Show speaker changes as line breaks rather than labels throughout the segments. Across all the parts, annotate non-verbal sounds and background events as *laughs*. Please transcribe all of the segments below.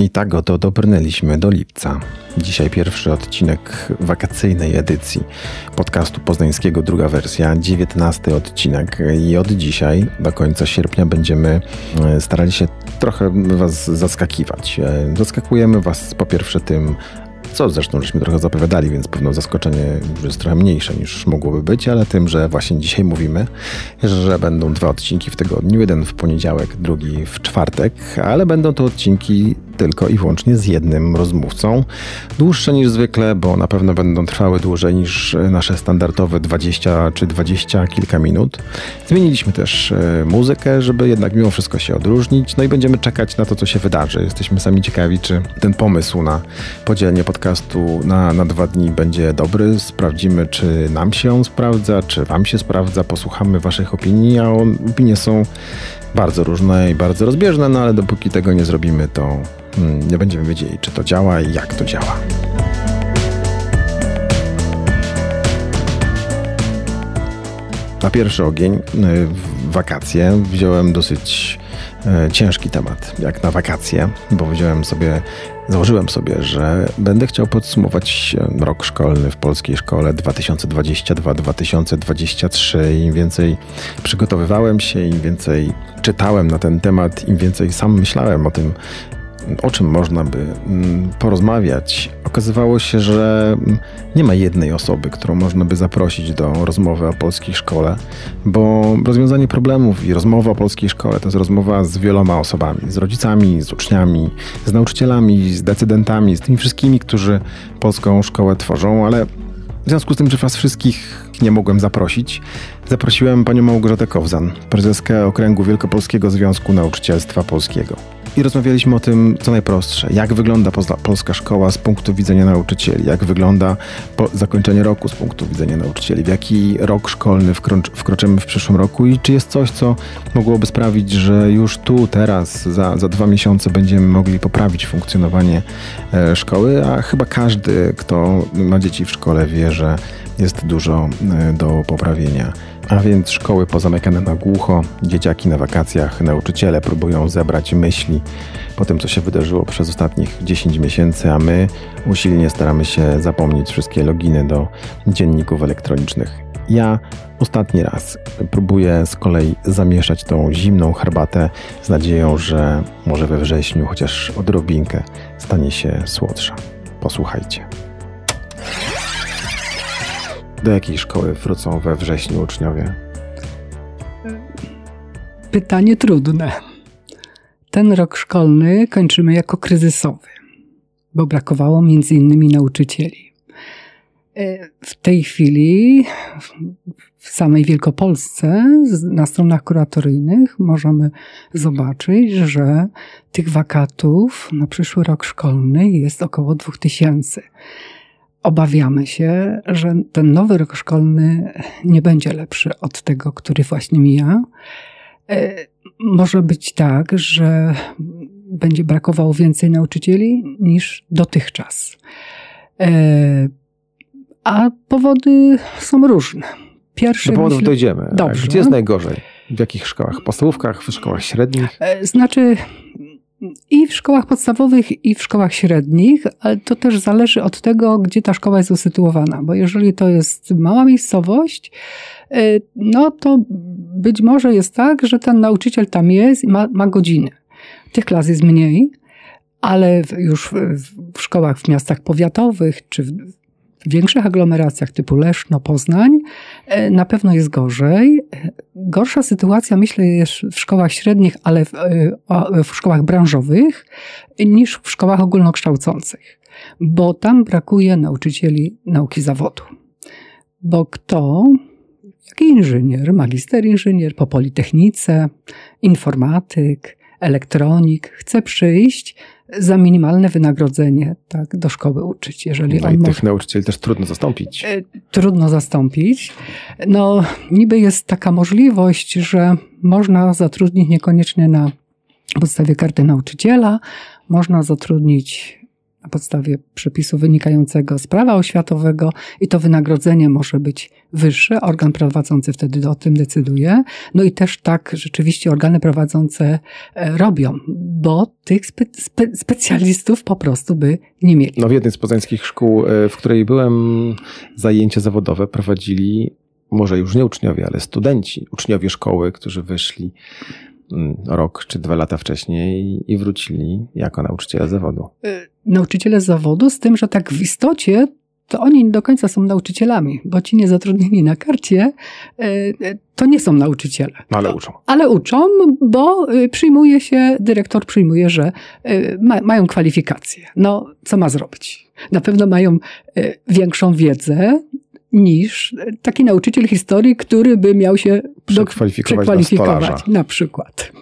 I tak oto dobrnęliśmy do lipca. Dzisiaj pierwszy odcinek wakacyjnej edycji podcastu poznańskiego, druga wersja, dziewiętnasty odcinek. I od dzisiaj do końca sierpnia będziemy e, starali się trochę Was zaskakiwać. E, zaskakujemy Was po pierwsze tym, co zresztą żeśmy trochę zapowiadali, więc pewno zaskoczenie już jest trochę mniejsze niż mogłoby być, ale tym, że właśnie dzisiaj mówimy, że będą dwa odcinki w tygodniu, jeden w poniedziałek, drugi w czwartek, ale będą to odcinki tylko i wyłącznie z jednym rozmówcą. Dłuższe niż zwykle, bo na pewno będą trwały dłużej niż nasze standardowe 20 czy 20 kilka minut. Zmieniliśmy też e, muzykę, żeby jednak mimo wszystko się odróżnić. No i będziemy czekać na to, co się wydarzy. Jesteśmy sami ciekawi, czy ten pomysł na podzielenie podcastu na, na dwa dni będzie dobry. Sprawdzimy, czy nam się on sprawdza, czy wam się sprawdza. Posłuchamy waszych opinii, a on, opinie są bardzo różne i bardzo rozbieżne, no ale dopóki tego nie zrobimy, to hmm, nie będziemy wiedzieli, czy to działa i jak to działa. Na pierwszy ogień y, wakacje wziąłem dosyć e, ciężki temat, jak na wakacje, bo wziąłem sobie, założyłem sobie, że będę chciał podsumować rok szkolny w polskiej szkole 2022-2023. Im więcej przygotowywałem się, im więcej czytałem na ten temat, im więcej sam myślałem o tym, o czym można by mm, porozmawiać, okazywało się, że mm, nie ma jednej osoby, którą można by zaprosić do rozmowy o polskiej szkole, bo rozwiązanie problemów i rozmowa o polskiej szkole to jest rozmowa z wieloma osobami, z rodzicami, z uczniami, z nauczycielami, z decydentami, z tymi wszystkimi, którzy polską szkołę tworzą, ale w związku z tym, że Was wszystkich nie mogłem zaprosić, zaprosiłem panią Małgorzatę Kowzan, prezeskę Okręgu Wielkopolskiego Związku Nauczycielstwa Polskiego i rozmawialiśmy o tym, co najprostsze. Jak wygląda polska szkoła z punktu widzenia nauczycieli? Jak wygląda zakończenie roku z punktu widzenia nauczycieli? W jaki rok szkolny wkroczymy w przyszłym roku? I czy jest coś, co mogłoby sprawić, że już tu, teraz, za, za dwa miesiące będziemy mogli poprawić funkcjonowanie e, szkoły? A chyba każdy, kto ma dzieci w szkole, wie, że jest dużo e, do poprawienia. A więc szkoły pozamykane na głucho, dzieciaki na wakacjach, nauczyciele próbują zebrać myśli po tym, co się wydarzyło przez ostatnich 10 miesięcy, a my usilnie staramy się zapomnieć wszystkie loginy do dzienników elektronicznych. Ja ostatni raz próbuję z kolei zamieszać tą zimną herbatę z nadzieją, że może we wrześniu chociaż odrobinkę stanie się słodsza. Posłuchajcie. Do jakiej szkoły wrócą we wrześniu uczniowie?
Pytanie trudne. Ten rok szkolny kończymy jako kryzysowy, bo brakowało między innymi nauczycieli. E, w tej chwili w samej Wielkopolsce na stronach kuratoryjnych możemy zobaczyć, że tych wakatów na przyszły rok szkolny jest około 2000 obawiamy się, że ten nowy rok szkolny nie będzie lepszy od tego, który właśnie mija. E, może być tak, że będzie brakowało więcej nauczycieli niż dotychczas. E, a powody są różne.
Pierwszy Do powodów myślę, dojdziemy. Dobrze. Gdzie jest najgorzej? W jakich szkołach? Podstawówkach, w szkołach średnich?
E, znaczy, i w szkołach podstawowych, i w szkołach średnich, ale to też zależy od tego, gdzie ta szkoła jest usytuowana, bo jeżeli to jest mała miejscowość, y, no to być może jest tak, że ten nauczyciel tam jest i ma, ma godziny. Tych klas jest mniej, ale już w szkołach w miastach powiatowych czy w w większych aglomeracjach typu Leszno, Poznań na pewno jest gorzej. Gorsza sytuacja, myślę, jest w szkołach średnich, ale w, e, w szkołach branżowych niż w szkołach ogólnokształcących, bo tam brakuje nauczycieli nauki zawodu. Bo kto, jak inżynier, magister inżynier po politechnice, informatyk, elektronik, chce przyjść za minimalne wynagrodzenie tak, do szkoły uczyć.
Jeżeli no i tych nauczycieli też trudno zastąpić. E,
trudno zastąpić. No, niby jest taka możliwość, że można zatrudnić niekoniecznie na podstawie karty nauczyciela, można zatrudnić na podstawie przepisu wynikającego z prawa oświatowego i to wynagrodzenie może być wyższe. Organ prowadzący wtedy o tym decyduje. No i też tak rzeczywiście organy prowadzące e, robią, bo tych spe, spe, specjalistów po prostu by nie mieli.
No w jednej z poznańskich szkół, e, w której byłem, zajęcia zawodowe prowadzili może już nie uczniowie, ale studenci, uczniowie szkoły, którzy wyszli rok czy dwa lata wcześniej i wrócili jako nauczyciele zawodu.
E, nauczyciele zawodu, z tym, że tak w istocie to oni nie do końca są nauczycielami, bo ci niezatrudnieni na karcie e, e, to nie są nauczyciele.
No ale uczą.
Ale uczą, bo przyjmuje się, dyrektor przyjmuje, że ma, mają kwalifikacje. No, co ma zrobić? Na pewno mają większą wiedzę, niż taki nauczyciel historii, który by miał się
przekwalifikować, przekwalifikować
na, na przykład.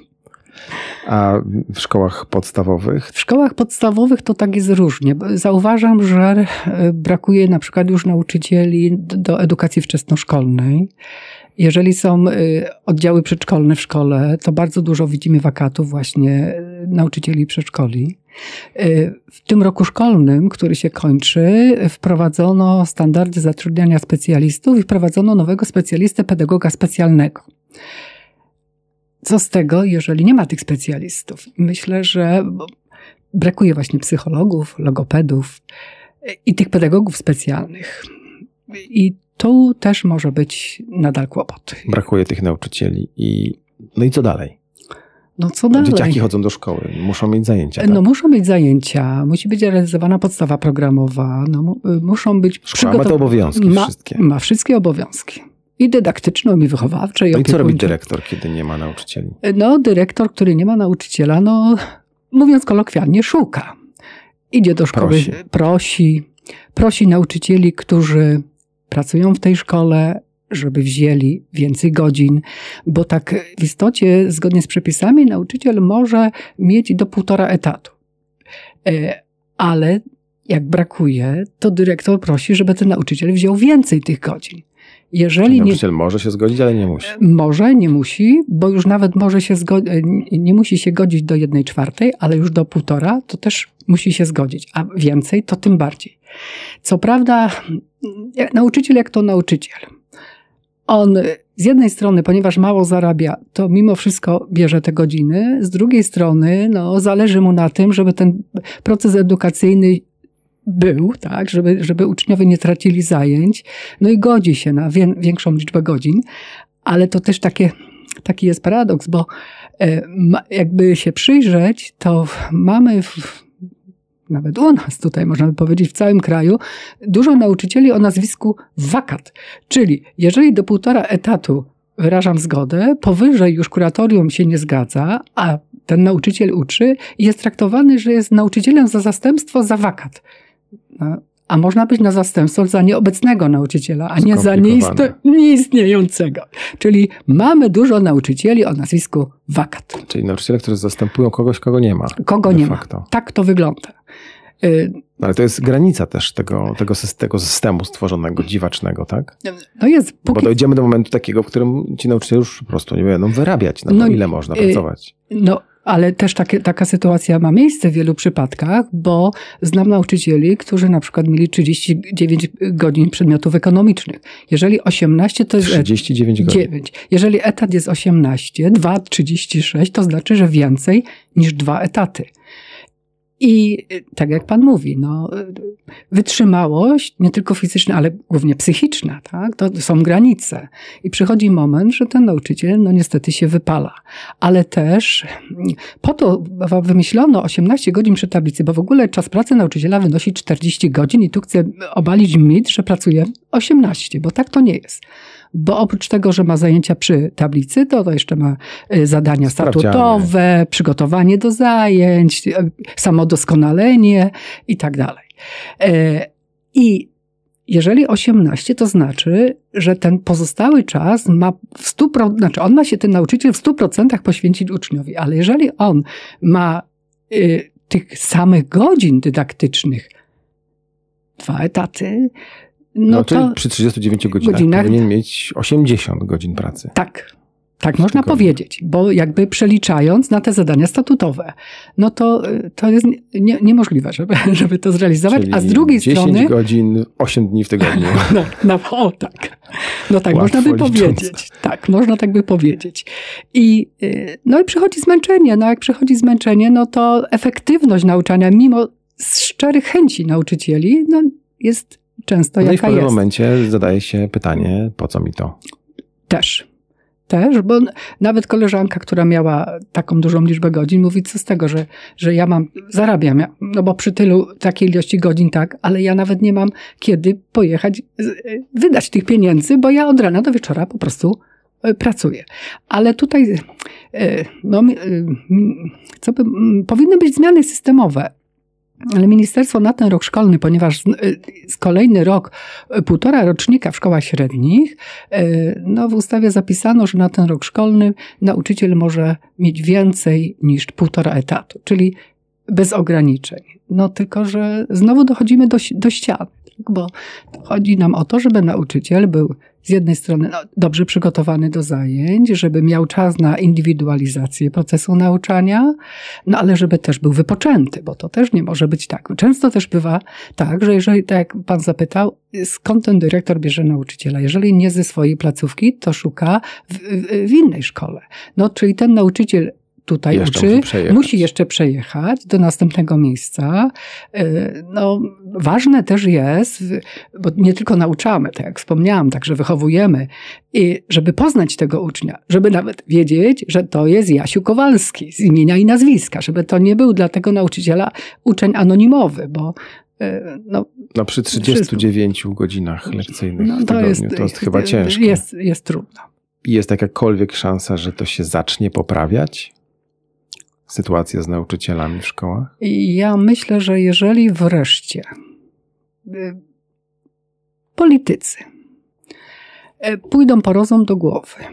A w szkołach podstawowych?
W szkołach podstawowych to tak jest różnie. Zauważam, że e, brakuje na przykład już nauczycieli do edukacji wczesnoszkolnej. Jeżeli są e, oddziały przedszkolne w szkole, to bardzo dużo widzimy wakatów właśnie e, nauczycieli przedszkoli. W tym roku szkolnym, który się kończy, wprowadzono standardy zatrudniania specjalistów i wprowadzono nowego specjalistę pedagoga specjalnego. Co z tego, jeżeli nie ma tych specjalistów? Myślę, że brakuje właśnie psychologów, logopedów i tych pedagogów specjalnych. I tu też może być nadal kłopot.
Brakuje tych nauczycieli. I, no i co dalej?
No co dalej?
Dzieciaki chodzą do szkoły, muszą mieć zajęcia.
Tak? No muszą mieć zajęcia, musi być realizowana podstawa programowa, no, muszą być
Szkoła ma te obowiązki
ma,
wszystkie.
Ma wszystkie obowiązki. I dydaktyczną, i wychowawcze, i
No i co robi dyrektor, kiedy nie ma nauczycieli?
No dyrektor, który nie ma nauczyciela, no mówiąc kolokwialnie, szuka. Idzie do szkoły, prosi, prosi, prosi nauczycieli, którzy pracują w tej szkole, żeby wzięli więcej godzin, bo tak w istocie, zgodnie z przepisami, nauczyciel może mieć do półtora etatu. E, ale jak brakuje, to dyrektor prosi, żeby ten nauczyciel wziął więcej tych godzin.
Jeżeli nauczyciel nie, może się zgodzić, ale nie musi.
Może, nie musi, bo już nawet może się zgodzić, nie musi się godzić do jednej czwartej, ale już do półtora to też musi się zgodzić, a więcej to tym bardziej. Co prawda, nauczyciel jak to nauczyciel. On z jednej strony, ponieważ mało zarabia, to mimo wszystko bierze te godziny, z drugiej strony, no, zależy mu na tym, żeby ten proces edukacyjny był, tak, żeby, żeby uczniowie nie tracili zajęć, no i godzi się na wie, większą liczbę godzin, ale to też takie, taki jest paradoks, bo e, jakby się przyjrzeć, to mamy w, nawet u nas tutaj, można by powiedzieć, w całym kraju, dużo nauczycieli o nazwisku wakat. Czyli jeżeli do półtora etatu wyrażam zgodę, powyżej już kuratorium się nie zgadza, a ten nauczyciel uczy i jest traktowany, że jest nauczycielem za zastępstwo za wakat. No, a można być na zastępstwo za nieobecnego nauczyciela, a nie za nieistniejącego. Czyli mamy dużo nauczycieli o nazwisku wakat.
Czyli nauczyciele, którzy zastępują kogoś, kogo nie ma.
Kogo nie facto. ma. Tak to wygląda.
Y, ale to jest granica też tego, tego, tego systemu stworzonego, dziwacznego, tak?
No jest.
Póki... Bo dojdziemy do momentu takiego, w którym ci nauczyciele już po prostu nie będą wyrabiać na to, no, ile można y, pracować.
No ale też takie, taka sytuacja ma miejsce w wielu przypadkach, bo znam nauczycieli, którzy na przykład mieli 39 godzin przedmiotów ekonomicznych. Jeżeli 18 to jest.
39 godzin.
9. Jeżeli etat jest 18, 2, 36, to znaczy, że więcej niż dwa etaty. I y, tak jak pan mówi, no, wytrzymałość, nie tylko fizyczna, ale głównie psychiczna, tak? to są granice. I przychodzi moment, że ten nauczyciel, no niestety się wypala. Ale też po to wymyślono 18 godzin przy tablicy, bo w ogóle czas pracy nauczyciela wynosi 40 godzin i tu chcę obalić mit, że pracuje 18, bo tak to nie jest bo oprócz tego, że ma zajęcia przy tablicy, to, to jeszcze ma y, zadania statutowe, przygotowanie do zajęć, y, samodoskonalenie i tak dalej. E, I jeżeli 18, to znaczy, że ten pozostały czas ma w 100%, znaczy on ma się, ten nauczyciel w 100% poświęcić uczniowi, ale jeżeli on ma y, tych samych godzin dydaktycznych, dwa etaty,
no, no to przy 39 godzinach, godzinach powinien mieć 80 godzin pracy.
Tak. Tak można powiedzieć, bo jakby przeliczając na te zadania statutowe, no to, to jest nie, niemożliwe, żeby, *laughs* żeby to zrealizować.
Czyli
A z drugiej
10
strony.
godzin, 8 dni w tygodniu. *laughs*
No, no o, tak. No tak,
Łatwo
można by
licząc.
powiedzieć. Tak, można tak by powiedzieć. I, y, no i przychodzi zmęczenie. No jak przychodzi zmęczenie, no to efektywność nauczania, mimo szczerych chęci nauczycieli, no jest często
No i w
jaka
pewnym
jest.
momencie zadaje się pytanie, po co mi to?
Też. Też, bo nawet koleżanka, która miała taką dużą liczbę godzin, mówi, co z tego, że, że ja mam, zarabiam, ja- no bo przy tylu takiej ilości godzin tak, ale ja nawet nie mam kiedy pojechać, z- wydać tych pieniędzy, bo ja od rana do wieczora po prostu e, pracuję. Ale tutaj, e, no, e, co by, powinny być zmiany systemowe. Ale ministerstwo na ten rok szkolny, ponieważ z kolejny rok, e, półtora rocznika w szkołach średnich, e, no w ustawie zapisano, że na ten rok szkolny nauczyciel może mieć więcej niż półtora etatu, czyli bez ograniczeń. No tylko, że znowu dochodzimy do, do ściany, tak? bo chodzi nam o to, żeby nauczyciel był z jednej strony no, dobrze przygotowany do zajęć, żeby miał czas na indywidualizację procesu nauczania, no ale żeby też był wypoczęty, bo to też nie może być tak. Często też bywa tak, że jeżeli, tak jak pan zapytał, skąd ten dyrektor bierze nauczyciela? Jeżeli nie ze swojej placówki, to szuka w, w, w innej szkole. No, czyli ten nauczyciel tutaj
Jeszcze
uczy,
musi
musi jeszcze przejechać do następnego miejsca. Yy, No, ważne też jest, bo nie tylko nauczamy, tak jak wspomniałam, także wychowujemy, i żeby poznać tego ucznia, żeby nawet wiedzieć, że to jest Jasiu Kowalski z imienia i nazwiska, żeby to nie był dla tego nauczyciela uczeń anonimowy, bo yy, no,
No przy 39 godzinach lekcyjnych
no
w tygodniu to jest, chyba ciężko.
Jest, jest trudno.
Jest jakakolwiek szansa, że to się zacznie poprawiać? Sytuacja z nauczycielami w szkołach?
Ja myślę, że jeżeli wreszcie y, politycy y, pójdą po rozum do głowy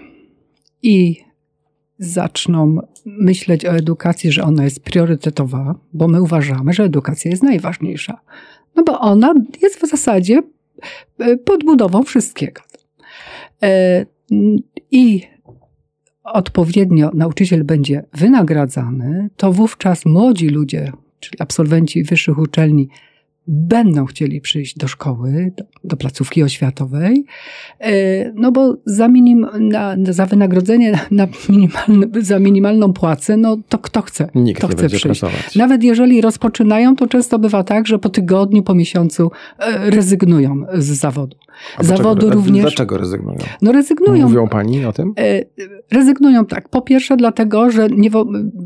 i zaczną myśleć o edukacji, że ona jest priorytetowa, bo my uważamy, że edukacja jest najważniejsza. No bo ona jest w zasadzie y, podbudową wszystkiego. I odpowiednio nauczyciel będzie wynagradzany, to wówczas młodzi ludzie, czyli absolwenci wyższych uczelni, będą chcieli przyjść do szkoły, do, do placówki oświatowej, e, no bo za, minim, na, za wynagrodzenie na minimalne, za minimalną płacę, no to kto chce,
Nikt
kto
nie
chce przyjść.
pracować.
Nawet jeżeli rozpoczynają, to często bywa tak, że po tygodniu, po miesiącu e, rezygnują z zawodu.
A dlaczego- a
również-
Dlaczego rezygnują?
No rezygnują.
Mówią pani o tym?
E, Rezygnują tak. Po pierwsze dlatego, że nie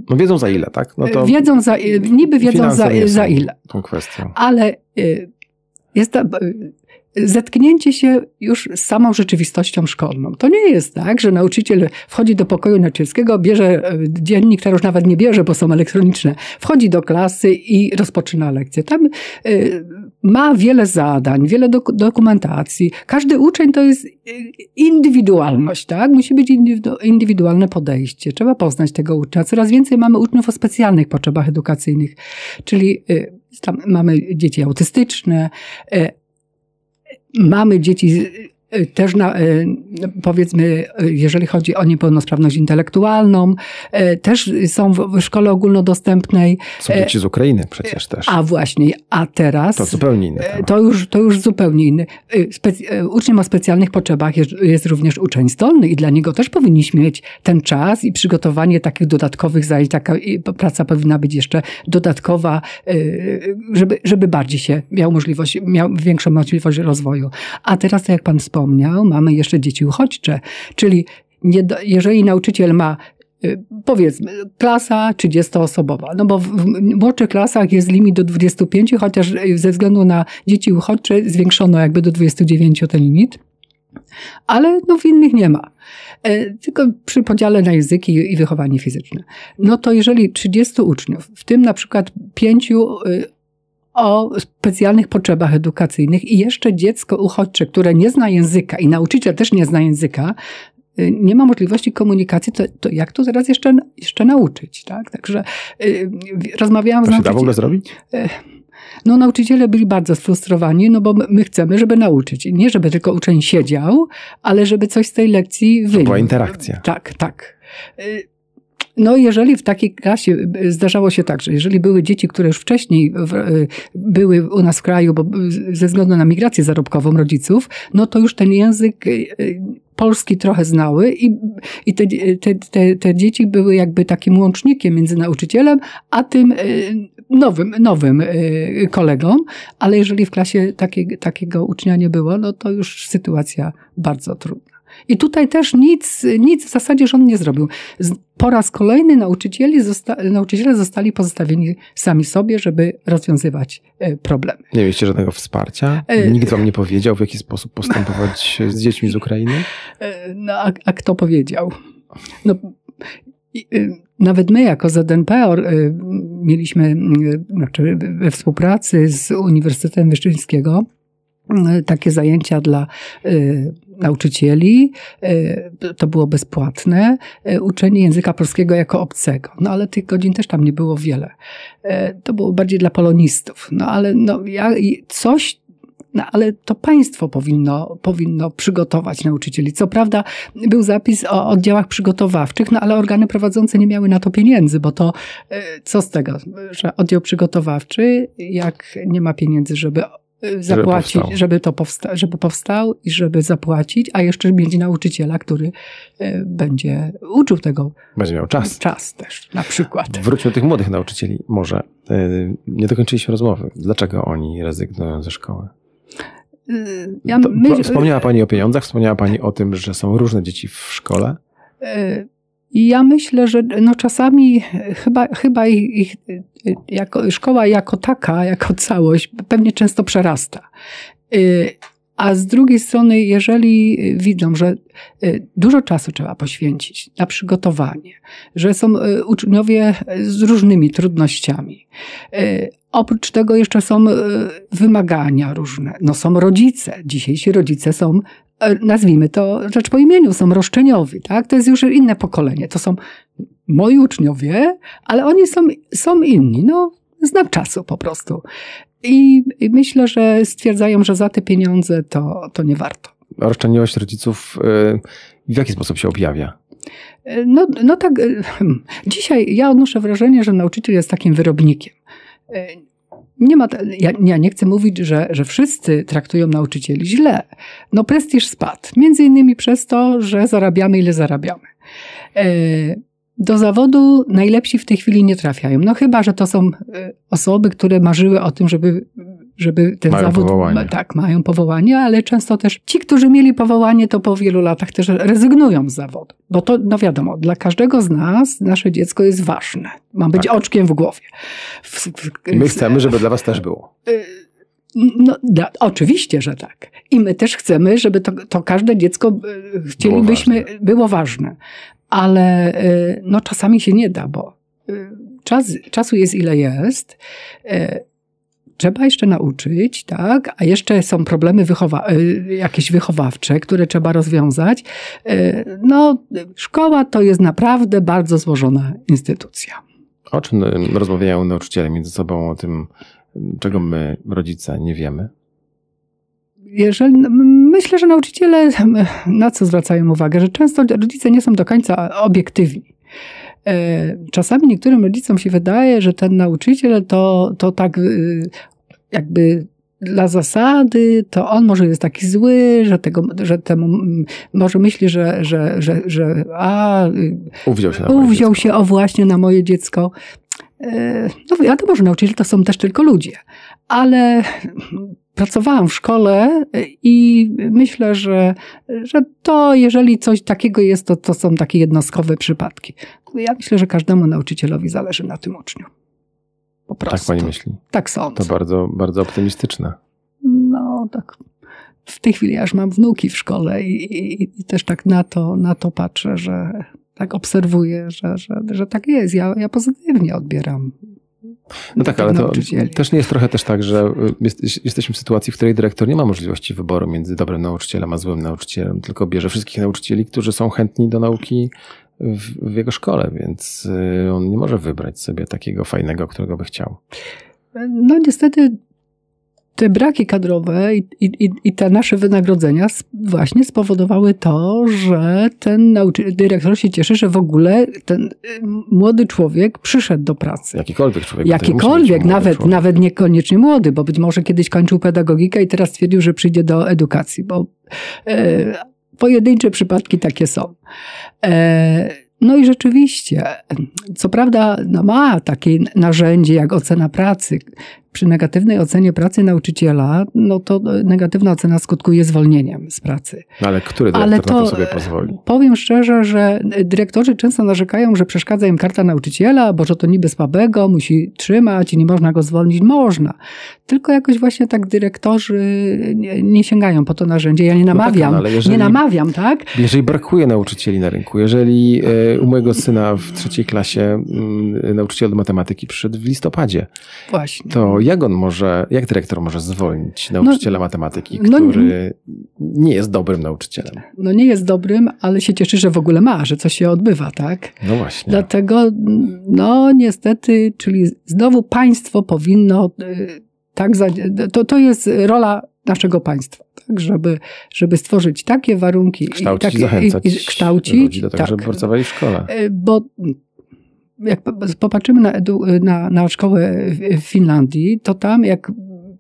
No wiedzą za ile, tak? No to
wiedzą za, niby wiedzą za, za ile,
tą kwestią.
ale jest ta, zetknięcie się już z samą rzeczywistością szkolną. To nie jest tak, że nauczyciel wchodzi do pokoju nauczycielskiego, bierze y, dziennik, który już nawet nie bierze, bo są elektroniczne, wchodzi do klasy i rozpoczyna lekcję. Tam y, ma wiele zadań, wiele dok- dokumentacji. Każdy uczeń to jest y, indywidualność, tak? Musi być indywidu- indywidualne podejście. Trzeba poznać tego ucznia. Coraz więcej mamy uczniów o specjalnych potrzebach edukacyjnych, czyli tam mamy dzieci autystyczne, mamy dzieci też na, y, powiedzmy, y, jeżeli chodzi o niepełnosprawność intelektualną, y, też są w, szkole ogólnodostępnej.
Są dzieci z Ukrainy przecież też.
A właśnie, a teraz...
To zupełnie inny temat.
To już, to już zupełnie inny. Spec- e, uczniem o specjalnych potrzebach jest, jest również uczeń zdolny i dla niego też powinniśmy mieć ten czas i przygotowanie takich dodatkowych zajęć. Taka praca powinna być jeszcze dodatkowa, żeby, żeby bardziej się miał możliwość, miał większą możliwość rozwoju. A teraz, jak pan wspomniał, mamy jeszcze dzieci uchodźcze, czyli nie, jeżeli nauczyciel ma y, powiedzmy, klasa 30-osobowa, no bo w, w młodszych klasach jest limit do 25, chociaż y, ze względu na dzieci uchodźcze zwiększono jakby do 29 ten limit, ale no w innych nie ma. E, Tylko przy podziale na języki i wychowanie fizyczne. No to jeżeli 30 uczniów, w tym na przykład pięciu y, o specjalnych potrzebach edukacyjnych i jeszcze dziecko uchodźcze, które nie zna języka i nauczyciel też nie zna języka, y, nie ma możliwości komunikacji, to, to jak to teraz jeszcze, jeszcze nauczyć? Tak? Także y, rozmawiałam z
To się da w ogóle
nauczycielem.
zrobić?
No nauczyciele byli bardzo sfrustrowani, no bo my chcemy, żeby nauczyć. Nie żeby tylko uczeń siedział, ale żeby coś z tej lekcji wyniósł. To
była interakcja.
Tak, tak. Y, no, jeżeli w takiej klasie y, zdarzało się tak, że jeżeli były dzieci, które już wcześniej w, były u nas w kraju, bo ze względu na migrację zarobkową rodziców, no to już ten język polski trochę znały i, i te, te, te, te dzieci były jakby takim łącznikiem między nauczycielem, a tym nowym, nowym kolegą, ale jeżeli w klasie takie, takiego ucznia nie było, no to już sytuacja bardzo trudna. I tutaj też nic, nic w zasadzie rząd nie zrobił. Po raz kolejny nauczycieli zosta nauczyciele zostali pozostawieni sami sobie, żeby rozwiązywać e, problemy.
Nie mieliście żadnego wsparcia? E, Nikt wam nie powiedział, w jaki sposób postępować *laughs* z dziećmi z Ukrainy?
E, no, a, a kto powiedział? No, nawet my jako ZNPOR mieliśmy znaczy we współpracy z Uniwersytetem Wyszczyńskiego takie zajęcia dla y, nauczycieli, y, to było bezpłatne, y, uczenie języka polskiego jako obcego. No ale tych godzin też tam nie było wiele. To było bardziej dla polonistów. No ale no, ja, coś no, ale to państwo powinno, powinno przygotować nauczycieli. Co prawda był zapis o oddziałach przygotowawczych, no ale organy prowadzące nie miały na to pieniędzy, bo to co z tego, że oddział przygotowawczy, jak nie ma pieniędzy, żeby zapłacić, żeby, żeby to powsta żeby powstał i żeby zapłacić, a jeszcze mieć nauczyciela, który e, będzie uczył tego.
Będzie miał czas.
Czas też, na przykład.
Wróćmy do tych młodych nauczycieli. Może e, nie dokończyliśmy rozmowy. Dlaczego oni rezygnują ze szkoły? E, ja my... Wspomniała Pani o pieniądzach, wspomniała Pani o tym, że są różne dzieci w szkole.
I ja myślę, że no czasami chyba, chyba ich, jako, szkoła jako taka, jako całość pewnie często przerasta. Y, a z drugiej strony, jeżeli widzą, że y, dużo czasu trzeba poświęcić na przygotowanie, że są y, uczniowie z różnymi trudnościami, oprócz tego jeszcze są wymagania różne. No są rodzice. Dzisiejsi rodzice są nazwijmy to rzecz po imieniu, są roszczeniowi, tak? To jest już inne pokolenie. To są moi uczniowie, ale oni są, są inni. No, znam czasu po prostu. I, I, myślę, że stwierdzają, że za te pieniądze to, to nie warto.
Roszczeniowość rodziców e, w jaki sposób się objawia?
E, no, no tak, hmm. dzisiaj ja odnoszę wrażenie, że nauczyciel jest takim wyrobnikiem nie ma, ja, ja, nie chcę mówić, że, że wszyscy traktują nauczycieli źle. No prestiż spadł. Między innymi przez to, że zarabiamy ile zarabiamy. E, do zawodu najlepsi w tej chwili nie trafiają. No chyba, że to są e, osoby, które marzyły o tym, żeby żeby ten
mają
zawód.
Powołanie.
Tak, mają powołanie, ale często też ci, którzy mieli powołanie, to po wielu latach też rezygnują z zawodu. Bo to, no wiadomo, dla każdego z nas nasze dziecko jest ważne. Ma być tak. oczkiem w głowie. W,
w, My chcemy, żeby dla Was też było. Y,
no, da, oczywiście, że tak. I my też chcemy, żeby to, to każde dziecko y, chcielibyśmy, było ważne. Było ważne. Ale y, no, czasami się nie da, bo czas, czasu jest ile jest trzeba jeszcze nauczyć, tak? A jeszcze są problemy wychowa y, jakieś wychowawcze, które trzeba rozwiązać. Y, no, szkoła to jest naprawdę bardzo złożona instytucja.
O czym rozmawiają nauczyciele między sobą, o tym, czego my, rodzice, nie wiemy?
Jeżeli, myślę, że nauczyciele *laughs* na co zwracają uwagę, że często rodzice nie są do końca obiektywni. E, czasami niektórym rodzicom się wydaje, że ten nauczyciel to, to tak y, jakby dla zasady, to on może jest taki zły, że, tego, że temu może myśli, że, że, że, że a,
y, uwziął się,
uwziął się o właśnie na moje dziecko. E, no wiadomo, że nauczyciele to są też tylko ludzie, ale pracowałam w szkole i myślę, że, że to, jeżeli coś takiego jest, to, to są takie jednostkowe przypadki. Ja myślę, że każdemu nauczycielowi zależy na tym uczniu. Po prostu.
Tak pani myśli?
Tak sądzę.
To bardzo, bardzo optymistyczne.
No, tak. W tej chwili aż mam wnuki w szkole i, i, i też tak na to, na to patrzę, że tak obserwuję, że, że, że tak jest. Ja, ja pozytywnie odbieram
no tak, ale to też nie jest trochę też tak, że y, jest, jesteśmy w sytuacji, w której dyrektor nie ma możliwości wyboru między dobrym nauczycielem a złym nauczycielem, tylko bierze wszystkich nauczycieli, którzy są chętni do nauki w, w jego szkole, więc y, on nie może wybrać sobie takiego fajnego, którego by chciał.
No niestety te braki kadrowe i, i, i te nasze wynagrodzenia właśnie spowodowały to, że ten nauczy- dyrektor się cieszy, że w ogóle ten y, młody człowiek przyszedł do pracy.
Jakikolwiek człowiek.
Jakikolwiek, nawet, nawet niekoniecznie młody, bo być może kiedyś kończył pedagogikę i teraz stwierdził, że przyjdzie do edukacji, bo e, pojedyncze przypadki takie są. E, no i rzeczywiście, co prawda no ma takie narzędzie jak ocena pracy, przy negatywnej ocenie pracy nauczyciela, no to negatywna ocena skutkuje zwolnieniem z pracy.
No ale który dyrektor ale to, na to sobie pozwoli?
Powiem szczerze, że dyrektorzy często narzekają, że przeszkadza im karta nauczyciela, bo że to niby słabego, musi trzymać i nie można go zwolnić. Można. Tylko jakoś właśnie tak dyrektorzy nie, nie sięgają po to narzędzie. Ja nie namawiam. No tak, no, jeżeli, nie namawiam, tak?
Jeżeli brakuje nauczycieli na rynku, jeżeli e, u mojego syna w trzeciej klasie mm, nauczyciel do matematyki przyszedł w listopadzie,
Właśnie.
to jak on może, jak dyrektor może zwolnić nauczyciela no, matematyki, no który no, nie jest dobrym nauczycielem?
No nie jest dobrym, ale się cieszy, że w ogóle ma, że coś się odbywa, tak?
No właśnie.
Dlatego, no niestety, czyli znowu państwo powinno y, tak, to, to jest rola naszego państwa, tak, żeby, żeby stworzyć takie warunki
kształcić,
i,
zachęcać i,
i kształcić
ludzi do tego, tak, żeby pracowali w szkole.
Y, bo jak popatrzymy na, edu, na, na szkołę w Finlandii, to tam jak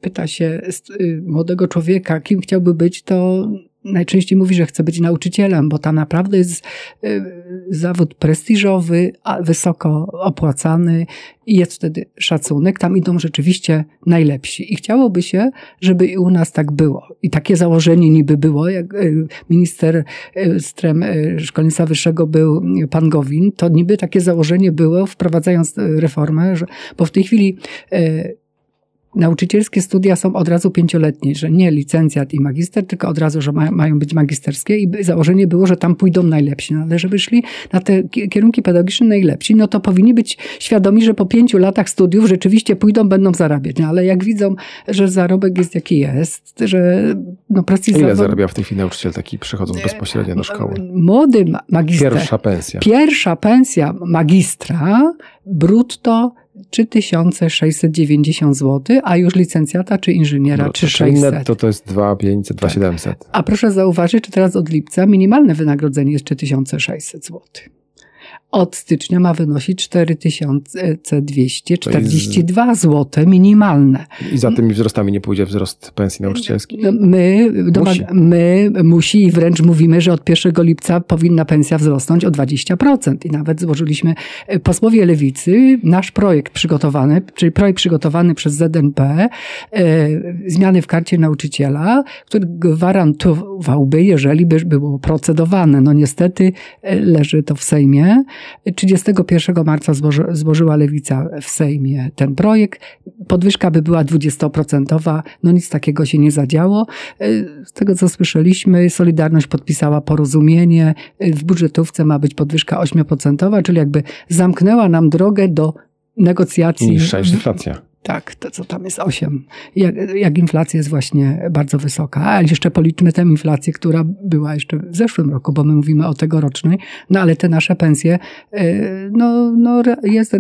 pyta się y, młodego człowieka, kim chciałby być, to najczęściej mówi, że chce być nauczycielem, bo tam naprawdę jest y, zawód prestiżowy, wysoko opłacany i jest wtedy szacunek. Tam idą rzeczywiście najlepsi. I chciałoby się, żeby i u nas tak było. I takie założenie niby było, jak y, minister strem szkolnictwa wyższego był pan Gowin, to niby takie założenie było, wprowadzając reformę, że, bo w tej chwili nauczycielskie studia są od razu pięcioletnie, że nie licencjat i magister, tylko od razu, że ma, mają być magisterskie i założenie było, że tam pójdą najlepsi. No, ale żeby szli na te kierunki pedagogiczne najlepsi, no to powinni być świadomi, że po pięciu latach studiów rzeczywiście pójdą, będą zarabiać. No, ale jak widzą, że zarobek jest jaki jest, że no prestiż...
Ile zarabia w tej chwili nauczyciel taki przychodząc bezpośrednio do szkoły?
Młody magister.
Pierwsza pensja.
Pierwsza pensja magistra brutto 3690 zł, a już licencjata czy inżyniera no, 3600.
To, to jest 2500, 2700.
Tak. A proszę zauważyć, że teraz od lipca minimalne wynagrodzenie jest 3600 zł od stycznia ma wynosić 4242 zł minimalne.
I za tymi wzrostami nie pójdzie wzrost pensji nauczycielskiej?
No, my, musi. my musi i wręcz mówimy, że od 1 lipca powinna pensja wzrosnąć o 20%. I nawet złożyliśmy e, posłowie Lewicy nasz projekt przygotowany, czyli projekt przygotowany przez ZNP, e, zmiany w karcie nauczyciela, który gwarantowałby, jeżeli by było procedowane. No niestety e, leży to w Sejmie. 31 marca złoży, złożyła Lewica w Sejmie ten projekt. Podwyżka by była 20%, no nic takiego się nie zadziało. Z tego co słyszeliśmy, Solidarność podpisała porozumienie. W budżetówce ma być podwyżka 8%, czyli jakby zamknęła nam drogę do negocjacji.
Niższa inflacja.
Tak, to co tam jest 8. Jak, jak, inflacja jest właśnie bardzo wysoka. A jeszcze policzmy tę inflację, która była jeszcze w zeszłym roku, bo my mówimy o tegorocznej, no ale te nasze pensje, y, no, no jest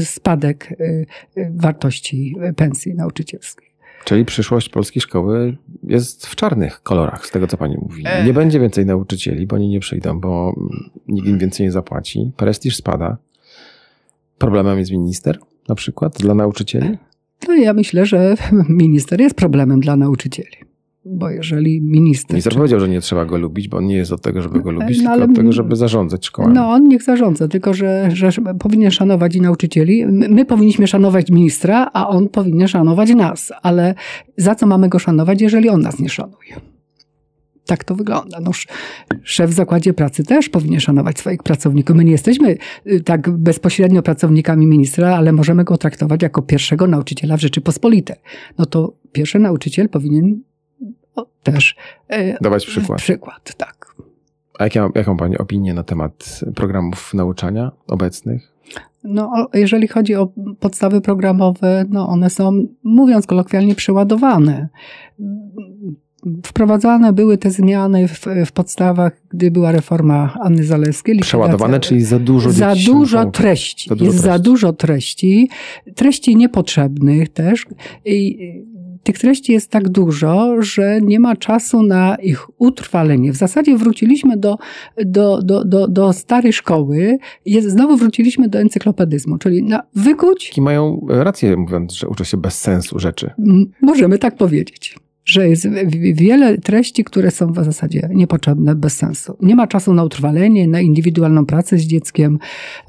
spadek y, wartości pensji nauczycielskiej.
Czyli przyszłość polskiej szkoły jest w czarnych kolorach, z tego co pani mówi. E. Nie będzie więcej nauczycieli, bo oni nie przyjdą, bo nikt im więcej nie zapłaci. Prestiż spada. Problemem jest minister? Na przykład dla nauczycieli?
No ja myślę, że *laughs* minister jest problemem dla nauczycieli. Bo jeżeli minister.
Minister czy... powiedział, że nie trzeba go lubić, bo on nie jest od tego, żeby go lubić, no, tylko od tego, żeby zarządzać szkołami.
No, on niech zarządza, tylko że, że powinien szanować i nauczycieli. My, my powinniśmy szanować ministra, a on powinien szanować nas. Ale za co mamy go szanować, jeżeli on nas nie szanuje? Tak to wygląda. No, szef w zakładzie pracy też powinien szanować swoich pracowników. My nie jesteśmy y, tak bezpośrednio pracownikami ministra, ale możemy go traktować jako pierwszego nauczyciela w Rzeczypospolitej. No to pierwszy nauczyciel powinien też
e, dawać przykład.
Przykład, tak.
A jaką, jaką Pani opinię na temat programów nauczania obecnych?
No, jeżeli chodzi o podstawy programowe, no one są, mówiąc kolokwialnie, przeładowane wprowadzane były te zmiany w, w podstawach, gdy była reforma Anny Zalewskiej.
Przeładowane, czyli za dużo
Za dużo treści.
Za dużo
Jest za
treści.
dużo treści. Treści niepotrzebnych też. I tych treści jest tak dużo, że nie ma czasu na ich utrwalenie. W zasadzie wróciliśmy do, do, do, do, do starej szkoły. Jest, znowu wróciliśmy do encyklopedyzmu, czyli na wykuć
I mają rację mówiąc, że uczę się bez sensu rzeczy.
Możemy tak powiedzieć, że jest wiele treści, które są w zasadzie niepotrzebne, bez sensu. Nie ma czasu na utrwalenie, na indywidualną pracę z dzieckiem.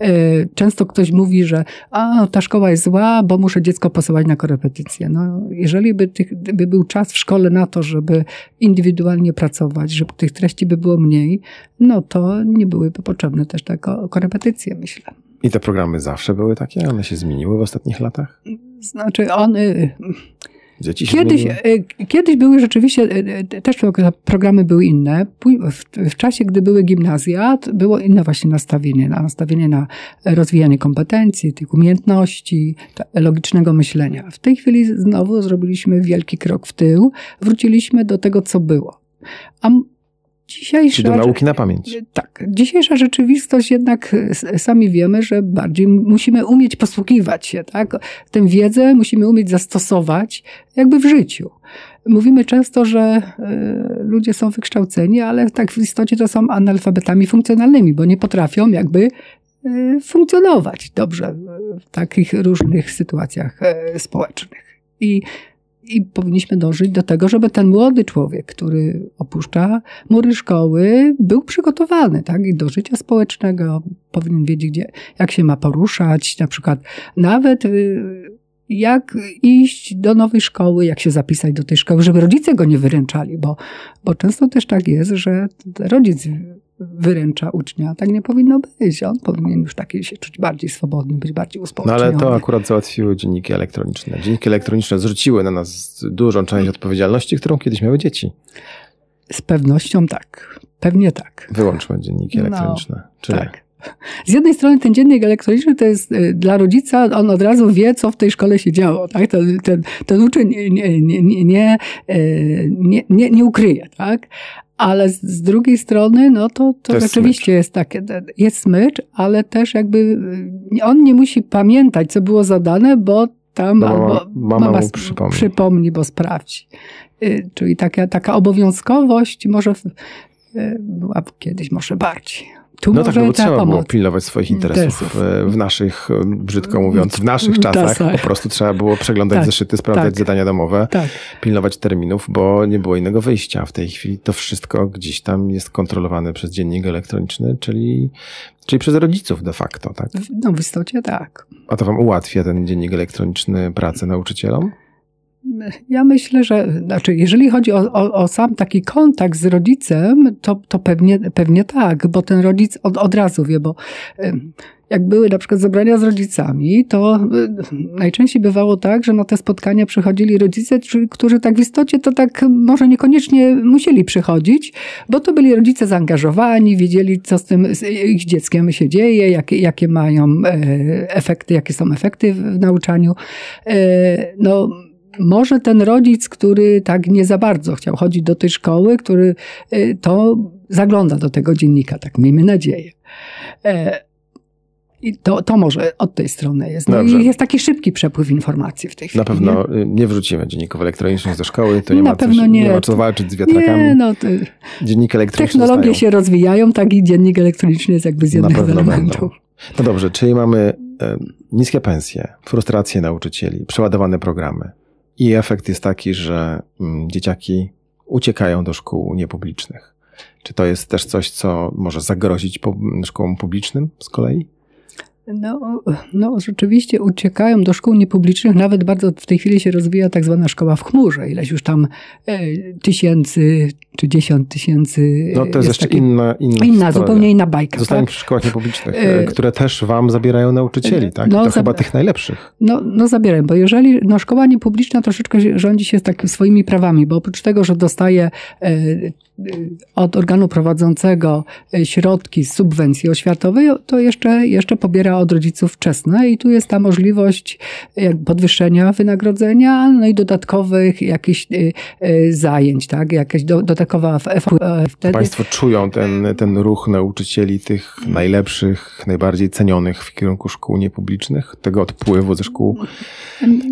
E, Często ktoś mówi, że a, ta szkoła jest zła, bo muszę dziecko posyłać na korepetycje. No, jeżeli by, tych, by był czas w szkole na to, żeby indywidualnie pracować, żeby tych treści by było mniej, no to nie byłyby potrzebne też te ko- korepetycje, myślę.
I te programy zawsze były takie? One się zmieniły w ostatnich latach?
Znaczy, on, y,
Dzieci
Kiedyś, e, kiedyś były rzeczywiście, e, e, też programy były inne. W, w czasie, gdy były gimnazja, było inne właśnie nastawienie. Na nastawienie na rozwijanie kompetencji, tych umiejętności, logicznego myślenia. W tej chwili znowu zrobiliśmy wielki krok w tył. Wróciliśmy do tego, co było. A dzisiejsza...
Czyli do nauki na pamięć.
Tak. Dzisiejsza rzeczywistość jednak sami wiemy, że bardziej musimy umieć posługiwać się, tak? Tę wiedzę musimy umieć zastosować jakby w życiu. Mówimy często, że e, ludzie są wykształceni, ale tak w istocie to są analfabetami funkcjonalnymi, bo nie potrafią jakby e, funkcjonować dobrze w takich różnych sytuacjach e, społecznych. I i powinniśmy dążyć do tego, żeby ten młody człowiek, który opuszcza mury szkoły, był przygotowany tak? I do życia społecznego, powinien wiedzieć, gdzie, jak się ma poruszać, na przykład nawet y, jak iść do nowej szkoły, jak się zapisać do tej szkoły, żeby rodzice go nie wyręczali, bo, bo często też tak jest, że rodzic wyręcza ucznia. Tak nie powinno być. On powinien już taki się czuć bardziej swobodny, być bardziej
No
uspołeczniony.
ale to akurat załatwiły dzienniki elektroniczne. Dzienniki elektroniczne zrzuciły na nas dużą część odpowiedzialności, którą kiedyś miały dzieci.
Z pewnością tak. Pewnie tak.
Wyłączmy dzienniki
No,
elektroniczne. Czyli
Tak. Z jednej strony ten dziennik elektroniczny to jest y, dla rodzica, on od razu wie, co w tej szkole się działo. Tak? Ten, ten, ten uczeń nie, nie, nie, nie, y, nie, nie, nie ukryje. Tak? Ale z, z drugiej strony, no to, to,
To jest
rzeczywiście jest takie, jest smycz, ale też jakby y, on nie musi pamiętać, co było zadane, bo tam
Bo mama-
albo
mama
sp-
przypomni.
przypomni, bo sprawdzi. Y, Czyli taka, taka obowiązkowość może y, była kiedyś może bardziej. Tu
no tak, no bo trzeba było
pomoc.
pilnować swoich interesów
Interesów.
e, w naszych, e, brzydko mówiąc, w naszych *laughs* czasach.
Czasach.
Po prostu trzeba było przeglądać
Tak,
zeszyty, sprawdzać
tak.
zadania domowe,
Tak.
pilnować terminów, bo nie było innego wyjścia. W tej chwili to wszystko gdzieś tam jest kontrolowane przez dziennik elektroniczny, czyli, czyli przez rodziców de facto, tak?
No w istocie tak.
A to wam ułatwia ten dziennik elektroniczny pracę nauczycielom?
Ja myślę, że znaczy, jeżeli chodzi o, o, o sam taki kontakt z rodzicem, to, to pewnie, pewnie tak, bo ten rodzic od, od razu wie, bo jak były na przykład zebrania z rodzicami, to najczęściej bywało tak, że na te spotkania przychodzili rodzice, którzy tak w istocie to tak może niekoniecznie musieli przychodzić, bo to byli rodzice zaangażowani, wiedzieli, co z tym z ich dzieckiem się dzieje, jakie, jakie mają e, efekty, jakie są efekty w, w nauczaniu. E, no, może ten rodzic, który tak nie za bardzo chciał chodzić do tej szkoły, który e, to zagląda do tego dziennika, tak miejmy nadzieję. E, I to, to może od tej strony jest. No
Dobrze.
i jest taki szybki przepływ informacji w tej chwili.
Na pewno y, nie wrzucimy dzienników elektronicznych do szkoły, to nie,
Na
ma, coś,
pewno nie.
nie ma co walczyć z
Nie,
wiatrakami.
nie no, to,
Dzienniki elektroniczne
technologie
zostają.
się rozwijają, tak i dziennik elektroniczny jest jakby z jednego
będą. No dobrze, czyli mamy niskie pensje, frustrację nauczycieli, przeładowane programy. I efekt jest taki, że mm, dzieciaki uciekają do szkół niepublicznych. Czy to jest też coś, co może zagrozić szkołom publicznym z kolei?
No, no, rzeczywiście uciekają do szkół niepublicznych. Nawet bardzo w tej chwili się rozwija tak zwana szkoła w chmurze. Ileś już tam e, tysięcy czy dziesiąt tysięcy.
No to jest, jeszcze
taki-
inna, inna,
inna, zupełnie inna bajka.
Zostają
Tak?
przy szkołach niepublicznych, e,
E,
które też wam zabierają nauczycieli, tak? I
no,
to chyba tych najlepszych.
No, no zabieram, bo jeżeli no, szkoła niepubliczna troszeczkę rządzi się tak swoimi prawami, bo oprócz tego, że dostaje e, e, od organu prowadzącego e, środki z subwencji oświatowej, to jeszcze, jeszcze pobiera od rodziców wczesne i tu jest ta możliwość podwyższenia wynagrodzenia, no i dodatkowych jakichś zajęć, tak? Jakaś dodatkowa
wtedy. Państwo czują ten, ten ruch nauczycieli, tych najlepszych, najbardziej cenionych w kierunku szkół niepublicznych, tego odpływu ze szkół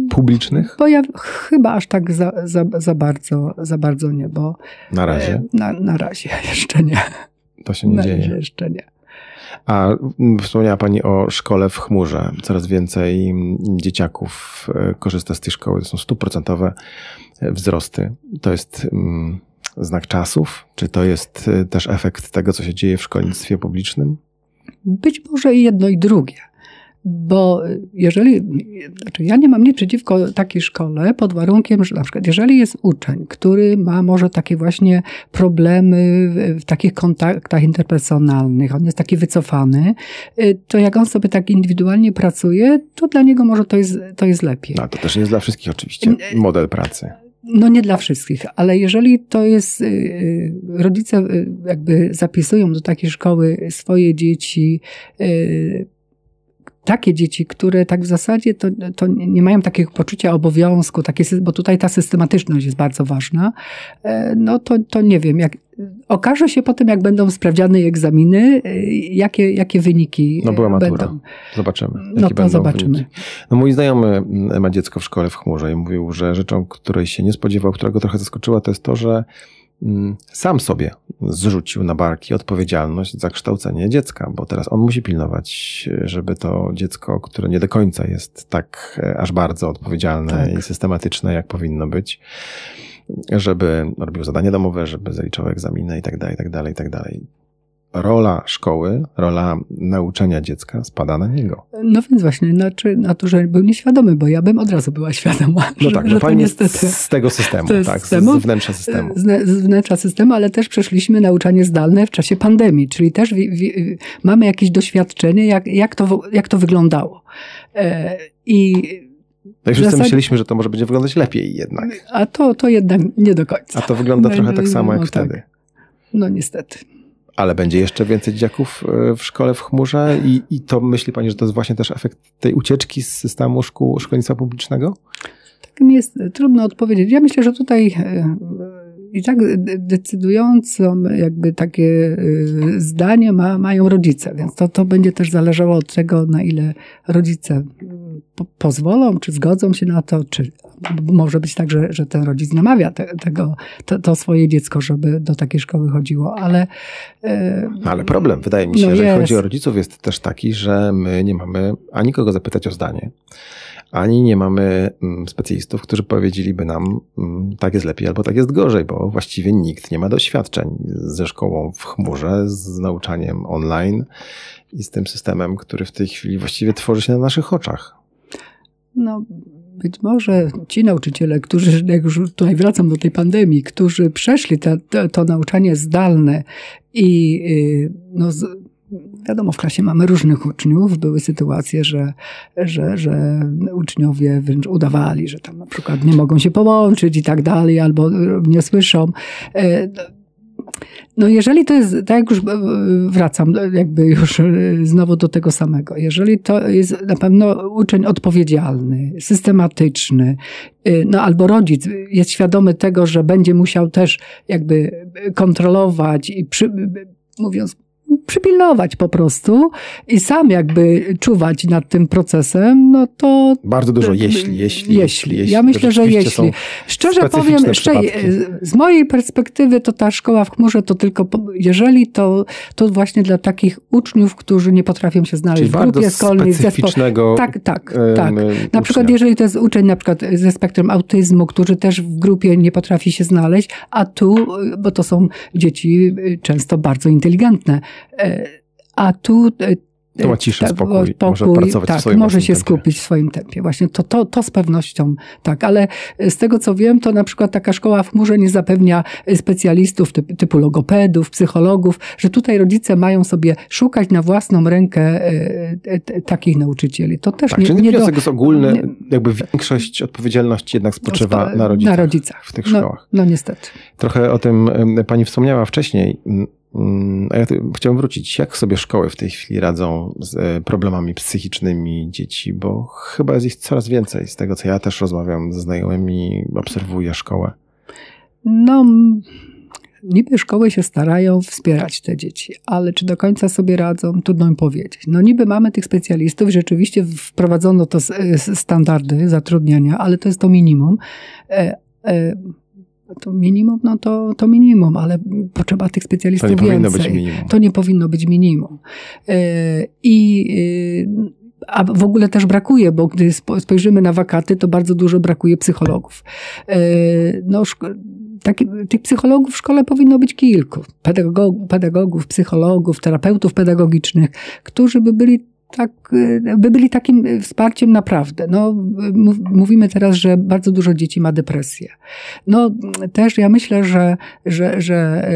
publicznych?
Bo ja chyba aż tak za, za, za, bardzo, za bardzo nie, bo...
Na razie?
Na, na razie *laughs* jeszcze nie.
To się nie
na
dzieje?
Razie jeszcze nie.
A wspomniała Pani o szkole w chmurze. Coraz więcej dzieciaków e, korzysta z tej szkoły. To są stuprocentowe wzrosty. To jest mm, znak czasów? Czy to jest e, też efekt tego, co się dzieje w szkolnictwie publicznym?
Być może i jedno i drugie. Bo jeżeli, znaczy ja nie mam nic przeciwko takiej szkole pod warunkiem, że na przykład jeżeli jest uczeń, który ma może takie właśnie problemy w, w takich kontaktach interpersonalnych, on jest taki wycofany, y, to jak on sobie tak indywidualnie pracuje, to dla niego może to jest, to jest lepiej.
No to też nie jest dla wszystkich oczywiście model pracy.
No nie dla wszystkich, ale jeżeli to jest, y, y, rodzice jakby zapisują do takiej szkoły swoje dzieci, takie dzieci, które tak w zasadzie to, to nie mają takiego poczucia obowiązku, takie, bo tutaj ta systematyczność jest bardzo ważna, e, no to, to nie wiem, jak, okaże się potem, jak będą sprawdziane egzaminy, e, jakie, jakie wyniki
No była matura.
będą.
Zobaczymy.
No to zobaczymy. Wyniki.
No mój znajomy ma dziecko w szkole w chmurze i mówił, że rzeczą, której się nie spodziewał, która go trochę zaskoczyła, to jest to, że Mm, sam sobie zrzucił na barki odpowiedzialność za kształcenie dziecka, bo teraz on musi pilnować, żeby to dziecko, które nie do końca jest tak e, aż bardzo odpowiedzialne tak. i systematyczne, jak powinno być, żeby robił zadania domowe, żeby zaliczało egzaminy i tak dalej, i tak dalej, i tak dalej rola szkoły, rola nauczenia dziecka spada na niego.
No więc właśnie, znaczy, na to, że był nieświadomy, bo ja bym od razu była świadoma.
No tak, że, no pani niestety, z tego systemu, tak, systemu, z wnętrza systemu.
Z, z wnętrza systemu, ale też przeszliśmy nauczanie zdalne w czasie pandemii, czyli też w, w, mamy jakieś doświadczenie, jak, jak, to, jak to wyglądało. E, I
no i wszyscy zasadzie... myśleliśmy, że to może będzie wyglądać lepiej jednak.
A to, to jednak nie do końca.
A to wygląda no, trochę tak samo jak no, wtedy. Tak.
No niestety.
Ale będzie jeszcze więcej dzieciaków e, w szkole w chmurze i, i to myśli Pani, że to jest właśnie też efekt tej ucieczki z systemu szkół szkolnictwa publicznego?
Tak mi jest trudno odpowiedzieć. Ja myślę, że tutaj e, i tak decydującą jakby takie zdanie ma, mają rodzice, więc to, to będzie też zależało od tego, na ile rodzice po, pozwolą, czy zgodzą się na to, czy może być tak, że, że ten rodzic namawia te, tego, to, to, swoje dziecko, żeby do takiej szkoły chodziło, ale...
Yy, ale problem, wydaje mi się, no że chodzi o rodziców, jest też taki, że my nie mamy ani kogo zapytać o zdanie, ani nie mamy mm, specjalistów, którzy powiedzieliby nam, mm, tak jest lepiej albo tak jest gorzej, bo właściwie nikt nie ma doświadczeń ze szkołą w chmurze, z nauczaniem online i z tym systemem, który w tej chwili właściwie tworzy się na naszych oczach.
No, być może ci nauczyciele, którzy, jak już tutaj wracam do tej pandemii, którzy przeszli to nauczanie zdalne i y, no, wiadomo, w klasie mamy różnych uczniów. Były sytuacje, że, że, że uczniowie wręcz udawali, że tam na przykład nie mogą się połączyć i tak dalej, albo nie słyszą. E, no jeżeli to jest, tak jak już e, wracam, jakby już e, znowu do tego samego, jeżeli to jest na pewno uczeń odpowiedzialny, systematyczny, no albo rodzic jest świadomy tego, że będzie musiał też jakby kontrolować i przy, mówiąc przypilnować po prostu i sam jakby czuwać nad tym procesem, no to...
Bardzo dużo jeśli, jeśli.
Jeśli. jeśli. Ja myślę, że jeśli. Szczerze powiem, szczerze, z mojej perspektywy to ta szkoła w chmurze to tylko, jeżeli to, to właśnie dla takich uczniów, którzy nie potrafią się znaleźć
Czyli
w grupie szkolnej.
Specyficznego
Tak, tak, tak. Na przykład jeżeli to jest uczeń na przykład ze spektrum autyzmu, który też w grupie nie potrafi się znaleźć, a tu, bo to są dzieci często bardzo inteligentne, E, a tu
e, to ma ciszę, spokój, spokój może pracować
tak,
w swoim
może się
tempie.
skupić w swoim tempie. Właśnie to, to, to z pewnością tak, ale z tego co wiem, to na przykład taka szkoła w chmurze nie zapewnia specjalistów typu, typu logopedów, psychologów, że tutaj rodzice mają sobie szukać na własną rękę e, takich nauczycieli. To też
tak,
nie,
czyli
nie
wniosek do, jest ogólny, nie, jakby większość odpowiedzialności jednak spoczywa na rodzicach,
na rodzicach
w tych
no,
szkołach.
No niestety.
Trochę o tym pani wspomniała wcześniej a ja chciałbym wrócić. Jak sobie szkoły w tej chwili radzą z e, problemami psychicznymi dzieci? Bo chyba jest ich coraz więcej. Z tego, co ja też rozmawiam ze znajomymi, obserwuję szkołę.
No, niby szkoły się starają wspierać te dzieci, ale czy do końca sobie radzą, trudno mi powiedzieć. No niby mamy tych specjalistów, rzeczywiście wprowadzono to standardy zatrudniania, ale to jest to minimum. E, e, to minimum, no to, to minimum, ale potrzeba tych specjalistów
to nie
więcej.
Powinno być minimum.
To nie powinno być minimum. E, I a w ogóle też brakuje, bo gdy spojrzymy na wakaty, to bardzo dużo brakuje psychologów. No, taki, tych psychologów w szkole powinno być kilku. Pedagogów, pedagogów, psychologów, terapeutów pedagogicznych, którzy by byli tak, by byli takim wsparciem naprawdę. No, mówimy teraz, że bardzo dużo dzieci ma depresję. No, też ja myślę, że, że, że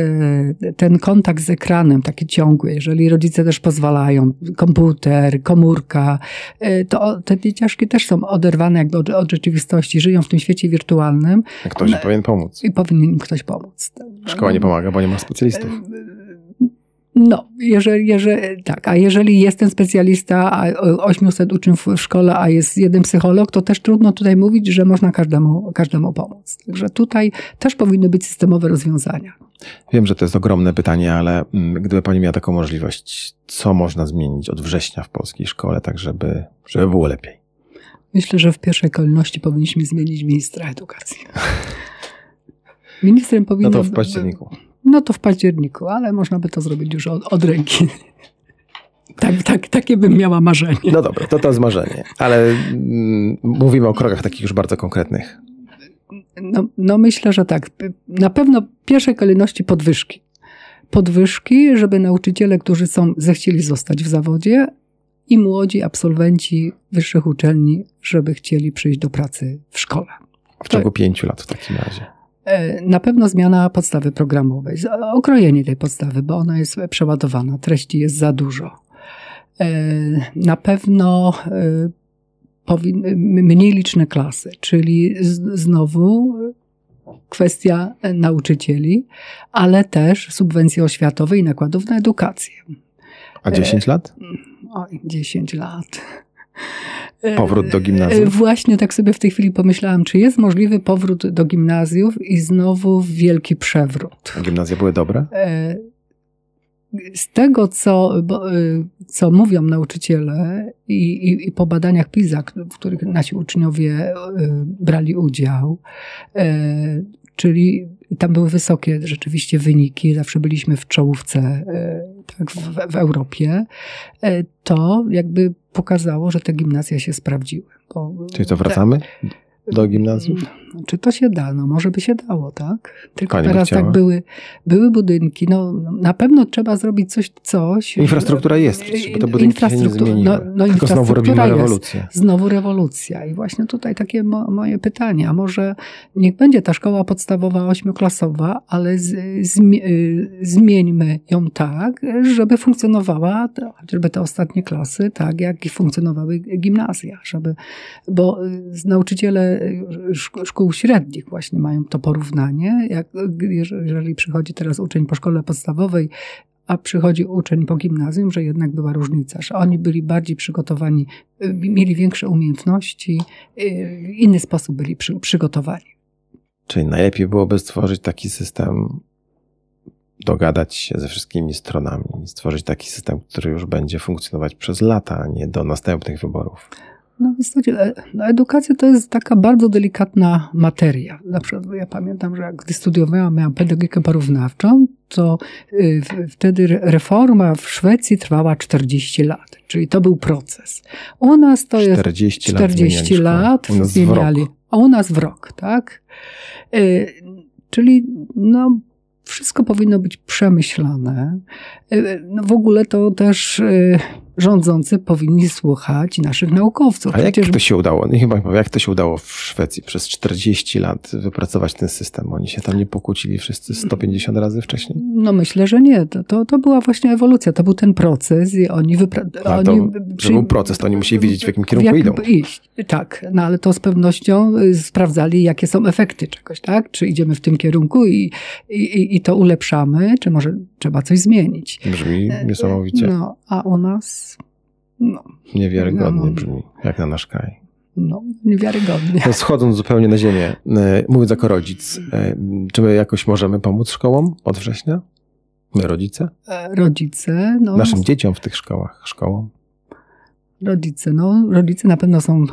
y, ten kontakt z ekranem, taki ciągły, jeżeli rodzice też pozwalają, komputer, komórka, y, to te dzieciaszki też są oderwane jakby od, od rzeczywistości, żyją w tym świecie wirtualnym.
Ktoś powinien pomóc.
I powinien im ktoś pomóc.
Szkoła nie pomaga, bo nie ma specjalistów.
No, jeżeli, jeżeli, tak, a jeżeli jest ten specjalista, a 800 uczniów w szkole, a jest jeden psycholog, to też trudno tutaj mówić, że można każdemu, każdemu pomóc. Także tutaj też powinny być systemowe rozwiązania.
Wiem, że to jest ogromne pytanie, ale mm, gdyby Pani miała taką możliwość, co można zmienić od września w polskiej szkole, tak żeby, żeby było lepiej?
Myślę, że w pierwszej kolejności powinniśmy zmienić ministra edukacji. *laughs* Ministrem powinien...
No to w październiku.
No to w październiku, ale można by to zrobić już od, od ręki. *laughs* Tak, tak, takie bym miała marzenie.
No dobra, to to jest marzenie, ale mm, mówimy o krokach takich już bardzo konkretnych.
No, no myślę, że tak. Na pewno w pierwszej kolejności podwyżki. Podwyżki, żeby nauczyciele, którzy są, zechcieli zostać w zawodzie i młodzi absolwenci wyższych uczelni, żeby chcieli przyjść do pracy w szkole.
W ciągu pięciu lat w takim razie.
E, na pewno zmiana podstawy programowej, okrojenie tej podstawy, bo ona jest przeładowana, treści jest za dużo. E, na pewno e, mniej liczne klasy, czyli znowu kwestia nauczycieli, ale też subwencje oświatowe i nakładów na edukację.
A 10 lat?
Oj, 10 lat.
Powrót do gimnazjum?
E, właśnie tak sobie w tej chwili pomyślałam, czy jest możliwy powrót do gimnazjów i znowu wielki przewrót.
Gimnazja były dobre? E,
z tego, co, e, co mówią nauczyciele i, i, i po badaniach PISA, w których nasi uczniowie brali udział, czyli tam były wysokie rzeczywiście wyniki, zawsze byliśmy w czołówce tak, w, w Europie, to jakby pokazało, że te gimnazja się sprawdziły.
Bo, Czyli to wracamy? do gimnazjów?
Czy to się da? No może by się dało, tak? Tylko Pani teraz tak były, były budynki. No, na pewno trzeba zrobić coś, coś.
Infrastruktura jest bo te budynki się nie zmieniły. No, no Tylko znowu robimy rewolucję.
Jest. Znowu rewolucja. I właśnie tutaj takie mo moje pytanie. A może niech będzie ta szkoła podstawowa ośmioklasowa, ale z, y, zmieńmy ją tak, żeby funkcjonowała, żeby te ostatnie klasy, tak jak funkcjonowały gimnazja. Żeby, bo y, nauczyciele szkół średnich właśnie mają to porównanie. Jak, jeżeli przychodzi teraz uczeń po szkole podstawowej, a przychodzi uczeń po gimnazjum, że jednak była różnica, że oni byli bardziej przygotowani, mieli większe umiejętności, inny sposób byli przy, przygotowani.
Czyli najlepiej byłoby stworzyć taki system, dogadać się ze wszystkimi stronami, stworzyć taki system, który już będzie funkcjonować przez lata, a nie do następnych wyborów.
No w istocie e, no, edukacja to jest taka bardzo delikatna materia. Na przykład ja pamiętam, że gdy studiowałam, miałam pedagogikę porównawczą, to y, wtedy reforma w Szwecji trwała 40 lat, czyli to był proces. U nas to
40 jest 40 lat,
lat zmieniali, a u nas w rok, tak? Y, czyli no, wszystko powinno być przemyślane. Y, no w ogóle to też rządzący powinni słuchać naszych naukowców.
A Przecież... jak to się udało? Nie chyba jak to się udało w Szwecji przez 40 lat wypracować ten system? Oni się tam nie pokłócili wszyscy 150 razy wcześniej?
No myślę, że nie. To, to, to była właśnie ewolucja, to był ten proces i oni... Wypra-
A to, oni przy... był proces, to oni musieli wiedzieć w jakim kierunku jak idą.
iść, tak. No ale to z pewnością y, sprawdzali, jakie są efekty czegoś, tak? Czy idziemy w tym kierunku i, i, i to ulepszamy, czy może trzeba coś zmienić.
Brzmi e, niesamowicie.
No, a u nas no.
Niewiarygodnie no, brzmi, jak na nasz kraj.
No, niewiarygodnie.
No, schodząc zupełnie na ziemię, e, mówiąc jako rodzic, e, czy my jakoś możemy pomóc szkołom od września? My rodzice?
Rodzice. No,
Naszym dzieciom w tych szkołach, szkołom?
Rodzice, no, rodzice na pewno są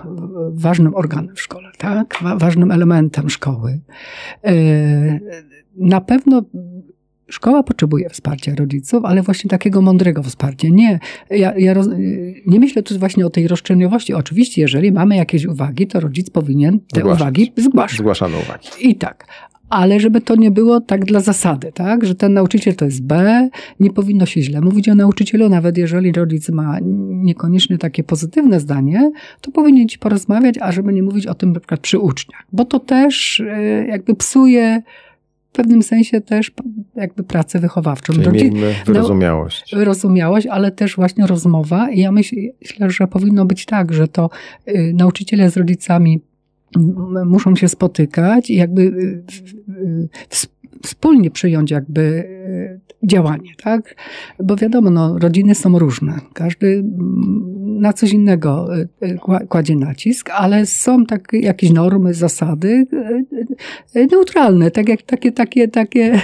ważnym organem w szkole, tak? Ważnym elementem szkoły. Na pewno Szkoła potrzebuje wsparcia rodziców, ale właśnie takiego mądrego wsparcia. Nie, ja, ja roz, nie myślę tu właśnie o tej roszczeniowości. Oczywiście, jeżeli mamy jakieś uwagi, to rodzic powinien te Zgłaszać. uwagi zgłaszać.
Zgłaszane uwagi.
I tak. Ale żeby to nie było tak dla zasady, tak? Że ten nauczyciel to jest B, nie powinno się źle mówić o nauczycielu, nawet jeżeli rodzic ma niekoniecznie takie pozytywne zdanie, to powinien ci porozmawiać, a żeby nie mówić o tym na przykład przy uczniach, bo to też e, jakby psuje w pewnym sensie też jakby pracę wychowawczą.
Czyli miejmy wyrozumiałość.
No, wyrozumiałość, ale też właśnie rozmowa. I ja myślę, że powinno być tak, że to y, nauczyciele z rodzicami muszą się spotykać i jakby y, y, wspólnie przyjąć jakby y, działanie, tak? Bo wiadomo, no, rodziny są różne. Każdy na coś innego kładzie nacisk, ale są takie jakieś normy, zasady neutralne, tak jak takie, takie, takie,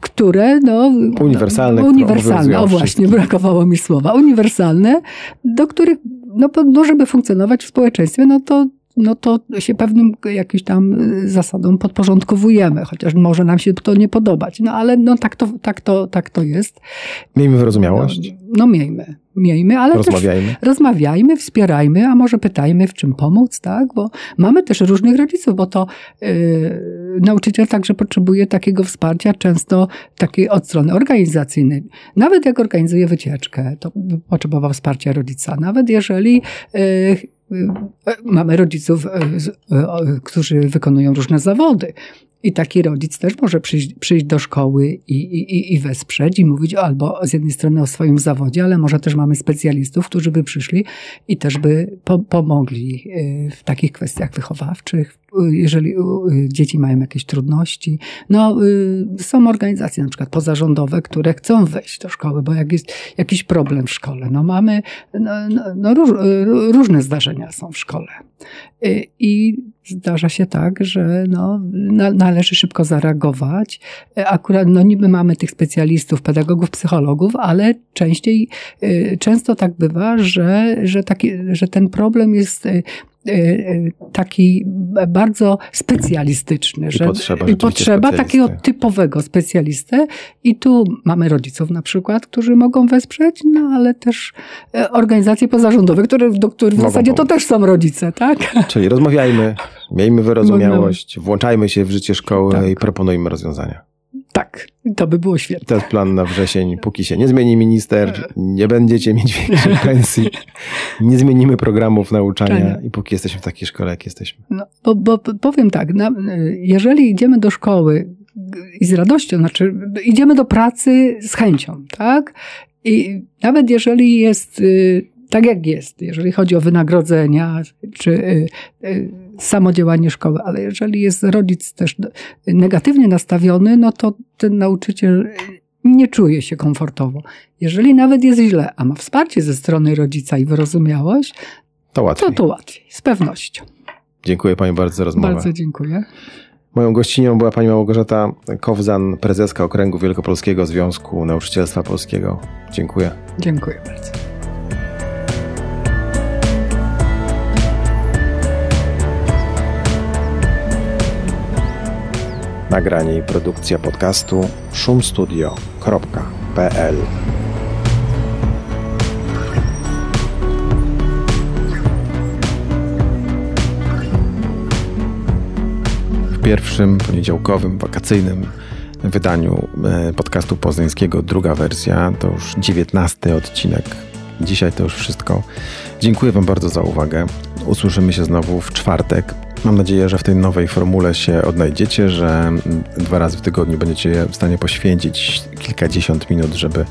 które, no...
Uniwersalne.
Uniwersalne, o właśnie, brakowało mi słowa. Uniwersalne, do których, no, no żeby funkcjonować w społeczeństwie, no to no to się pewnym jakimś tam y, zasadom podporządkowujemy, chociaż może nam się to nie podobać. No ale no tak to, tak to, tak to jest.
Miejmy wyrozumiałość.
No, no miejmy, miejmy, ale
rozmawiajmy.
też rozmawiajmy, wspierajmy, a może pytajmy, w czym pomóc, tak? Bo mamy też różnych rodziców, bo to yy, nauczyciel także potrzebuje takiego wsparcia, często takiej od strony organizacyjnej. Nawet jak organizuje wycieczkę, to potrzebował wsparcia rodzica. Nawet jeżeli yy, Mamy rodziców, e, e, którzy wykonują różne zawody. I taki rodzic też może przyjść, przyjść do szkoły i, i, i wesprzeć i mówić albo z jednej strony o swoim zawodzie, ale może też mamy specjalistów, którzy by przyszli i też by po, pomogli e, w takich kwestiach wychowawczych, jeżeli dzieci mają jakieś trudności. No, są organizacje na przykład pozarządowe, które chcą wejść do szkoły, bo jak jest jakiś problem w szkole, no mamy, no, no, no róż, różne zdarzenia są w szkole. I zdarza się tak, że no, należy szybko zareagować. Akurat no, niby mamy tych specjalistów, pedagogów, psychologów, ale częściej, często tak bywa, że, że, taki, że ten problem jest taki bardzo specjalistyczny.
I że potrzeba,
i potrzeba takiego typowego specjalistę. I tu mamy rodziców na przykład, którzy mogą wesprzeć, no ale też e, organizacje pozarządowe, które, do których w zasadzie to też są rodzice, tak?
Czyli rozmawiajmy, miejmy wyrozumiałość, włączajmy się w życie szkoły tak. i proponujmy rozwiązania.
Tak, to by było świetne.
To jest plan na wrzesień. Póki się nie zmieni minister, nie będziecie mieć większej *laughs* pensji, nie zmienimy programów nauczania tak. i póki jesteśmy w takiej szkole, jak jesteśmy.
No, bo, bo powiem tak, na, jeżeli idziemy do szkoły i z radością, znaczy idziemy do pracy z chęcią, tak? I nawet jeżeli jest y, tak jak jest, jeżeli chodzi o wynagrodzenia czy y, samodziałanie szkoły, ale jeżeli jest rodzic też negatywnie nastawiony, no to ten nauczyciel nie czuje się komfortowo. Jeżeli nawet jest źle, a ma wsparcie ze strony rodzica i wyrozumiałość,
to łatwiej.
To, to łatwiej, z pewnością.
Dziękuję Pani bardzo za rozmowę.
Bardzo dziękuję.
Moją gościnią była pani Małgorzata Kowzan, prezeska Okręgu Wielkopolskiego Związku Nauczycielstwa Polskiego. Dziękuję.
Dziękuję bardzo.
Nagranie i produkcja podcastu szumstudio.pl W pierwszym poniedziałkowym, wakacyjnym wydaniu e, podcastu poznańskiego druga wersja, to już dziewiętnasty odcinek Dzisiaj to już wszystko. Dziękuję Wam bardzo za uwagę. Usłyszymy się znowu w czwartek. Mam nadzieję, że w tej nowej formule się odnajdziecie, że dwa razy w tygodniu będziecie w stanie poświęcić kilkadziesiąt minut, żeby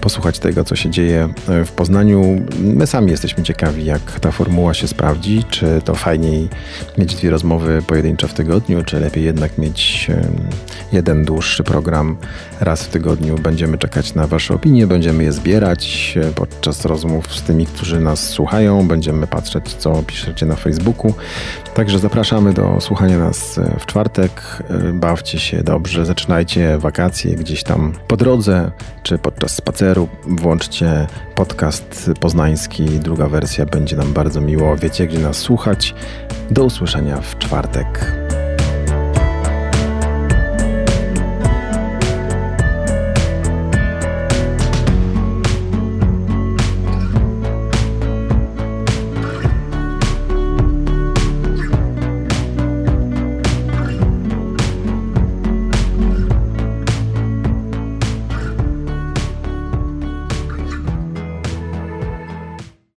posłuchać tego, co się dzieje w Poznaniu. My sami jesteśmy ciekawi, jak ta formuła się sprawdzi. Czy to fajniej mieć dwie rozmowy pojedyncze w tygodniu, czy lepiej jednak mieć jeden dłuższy program raz w tygodniu. Będziemy czekać na Wasze opinie, będziemy je zbierać podczas rozmów z tymi, którzy nas słuchają. Będziemy patrzeć, co piszecie na Facebooku. Także zapraszamy do słuchania nas w czwartek. Bawcie się dobrze, zaczynajcie wakacje gdzieś tam po drodze czy podczas spaceru. Włączcie podcast poznański. Druga wersja będzie nam bardzo miło. Wiecie, gdzie nas słuchać. Do usłyszenia w czwartek.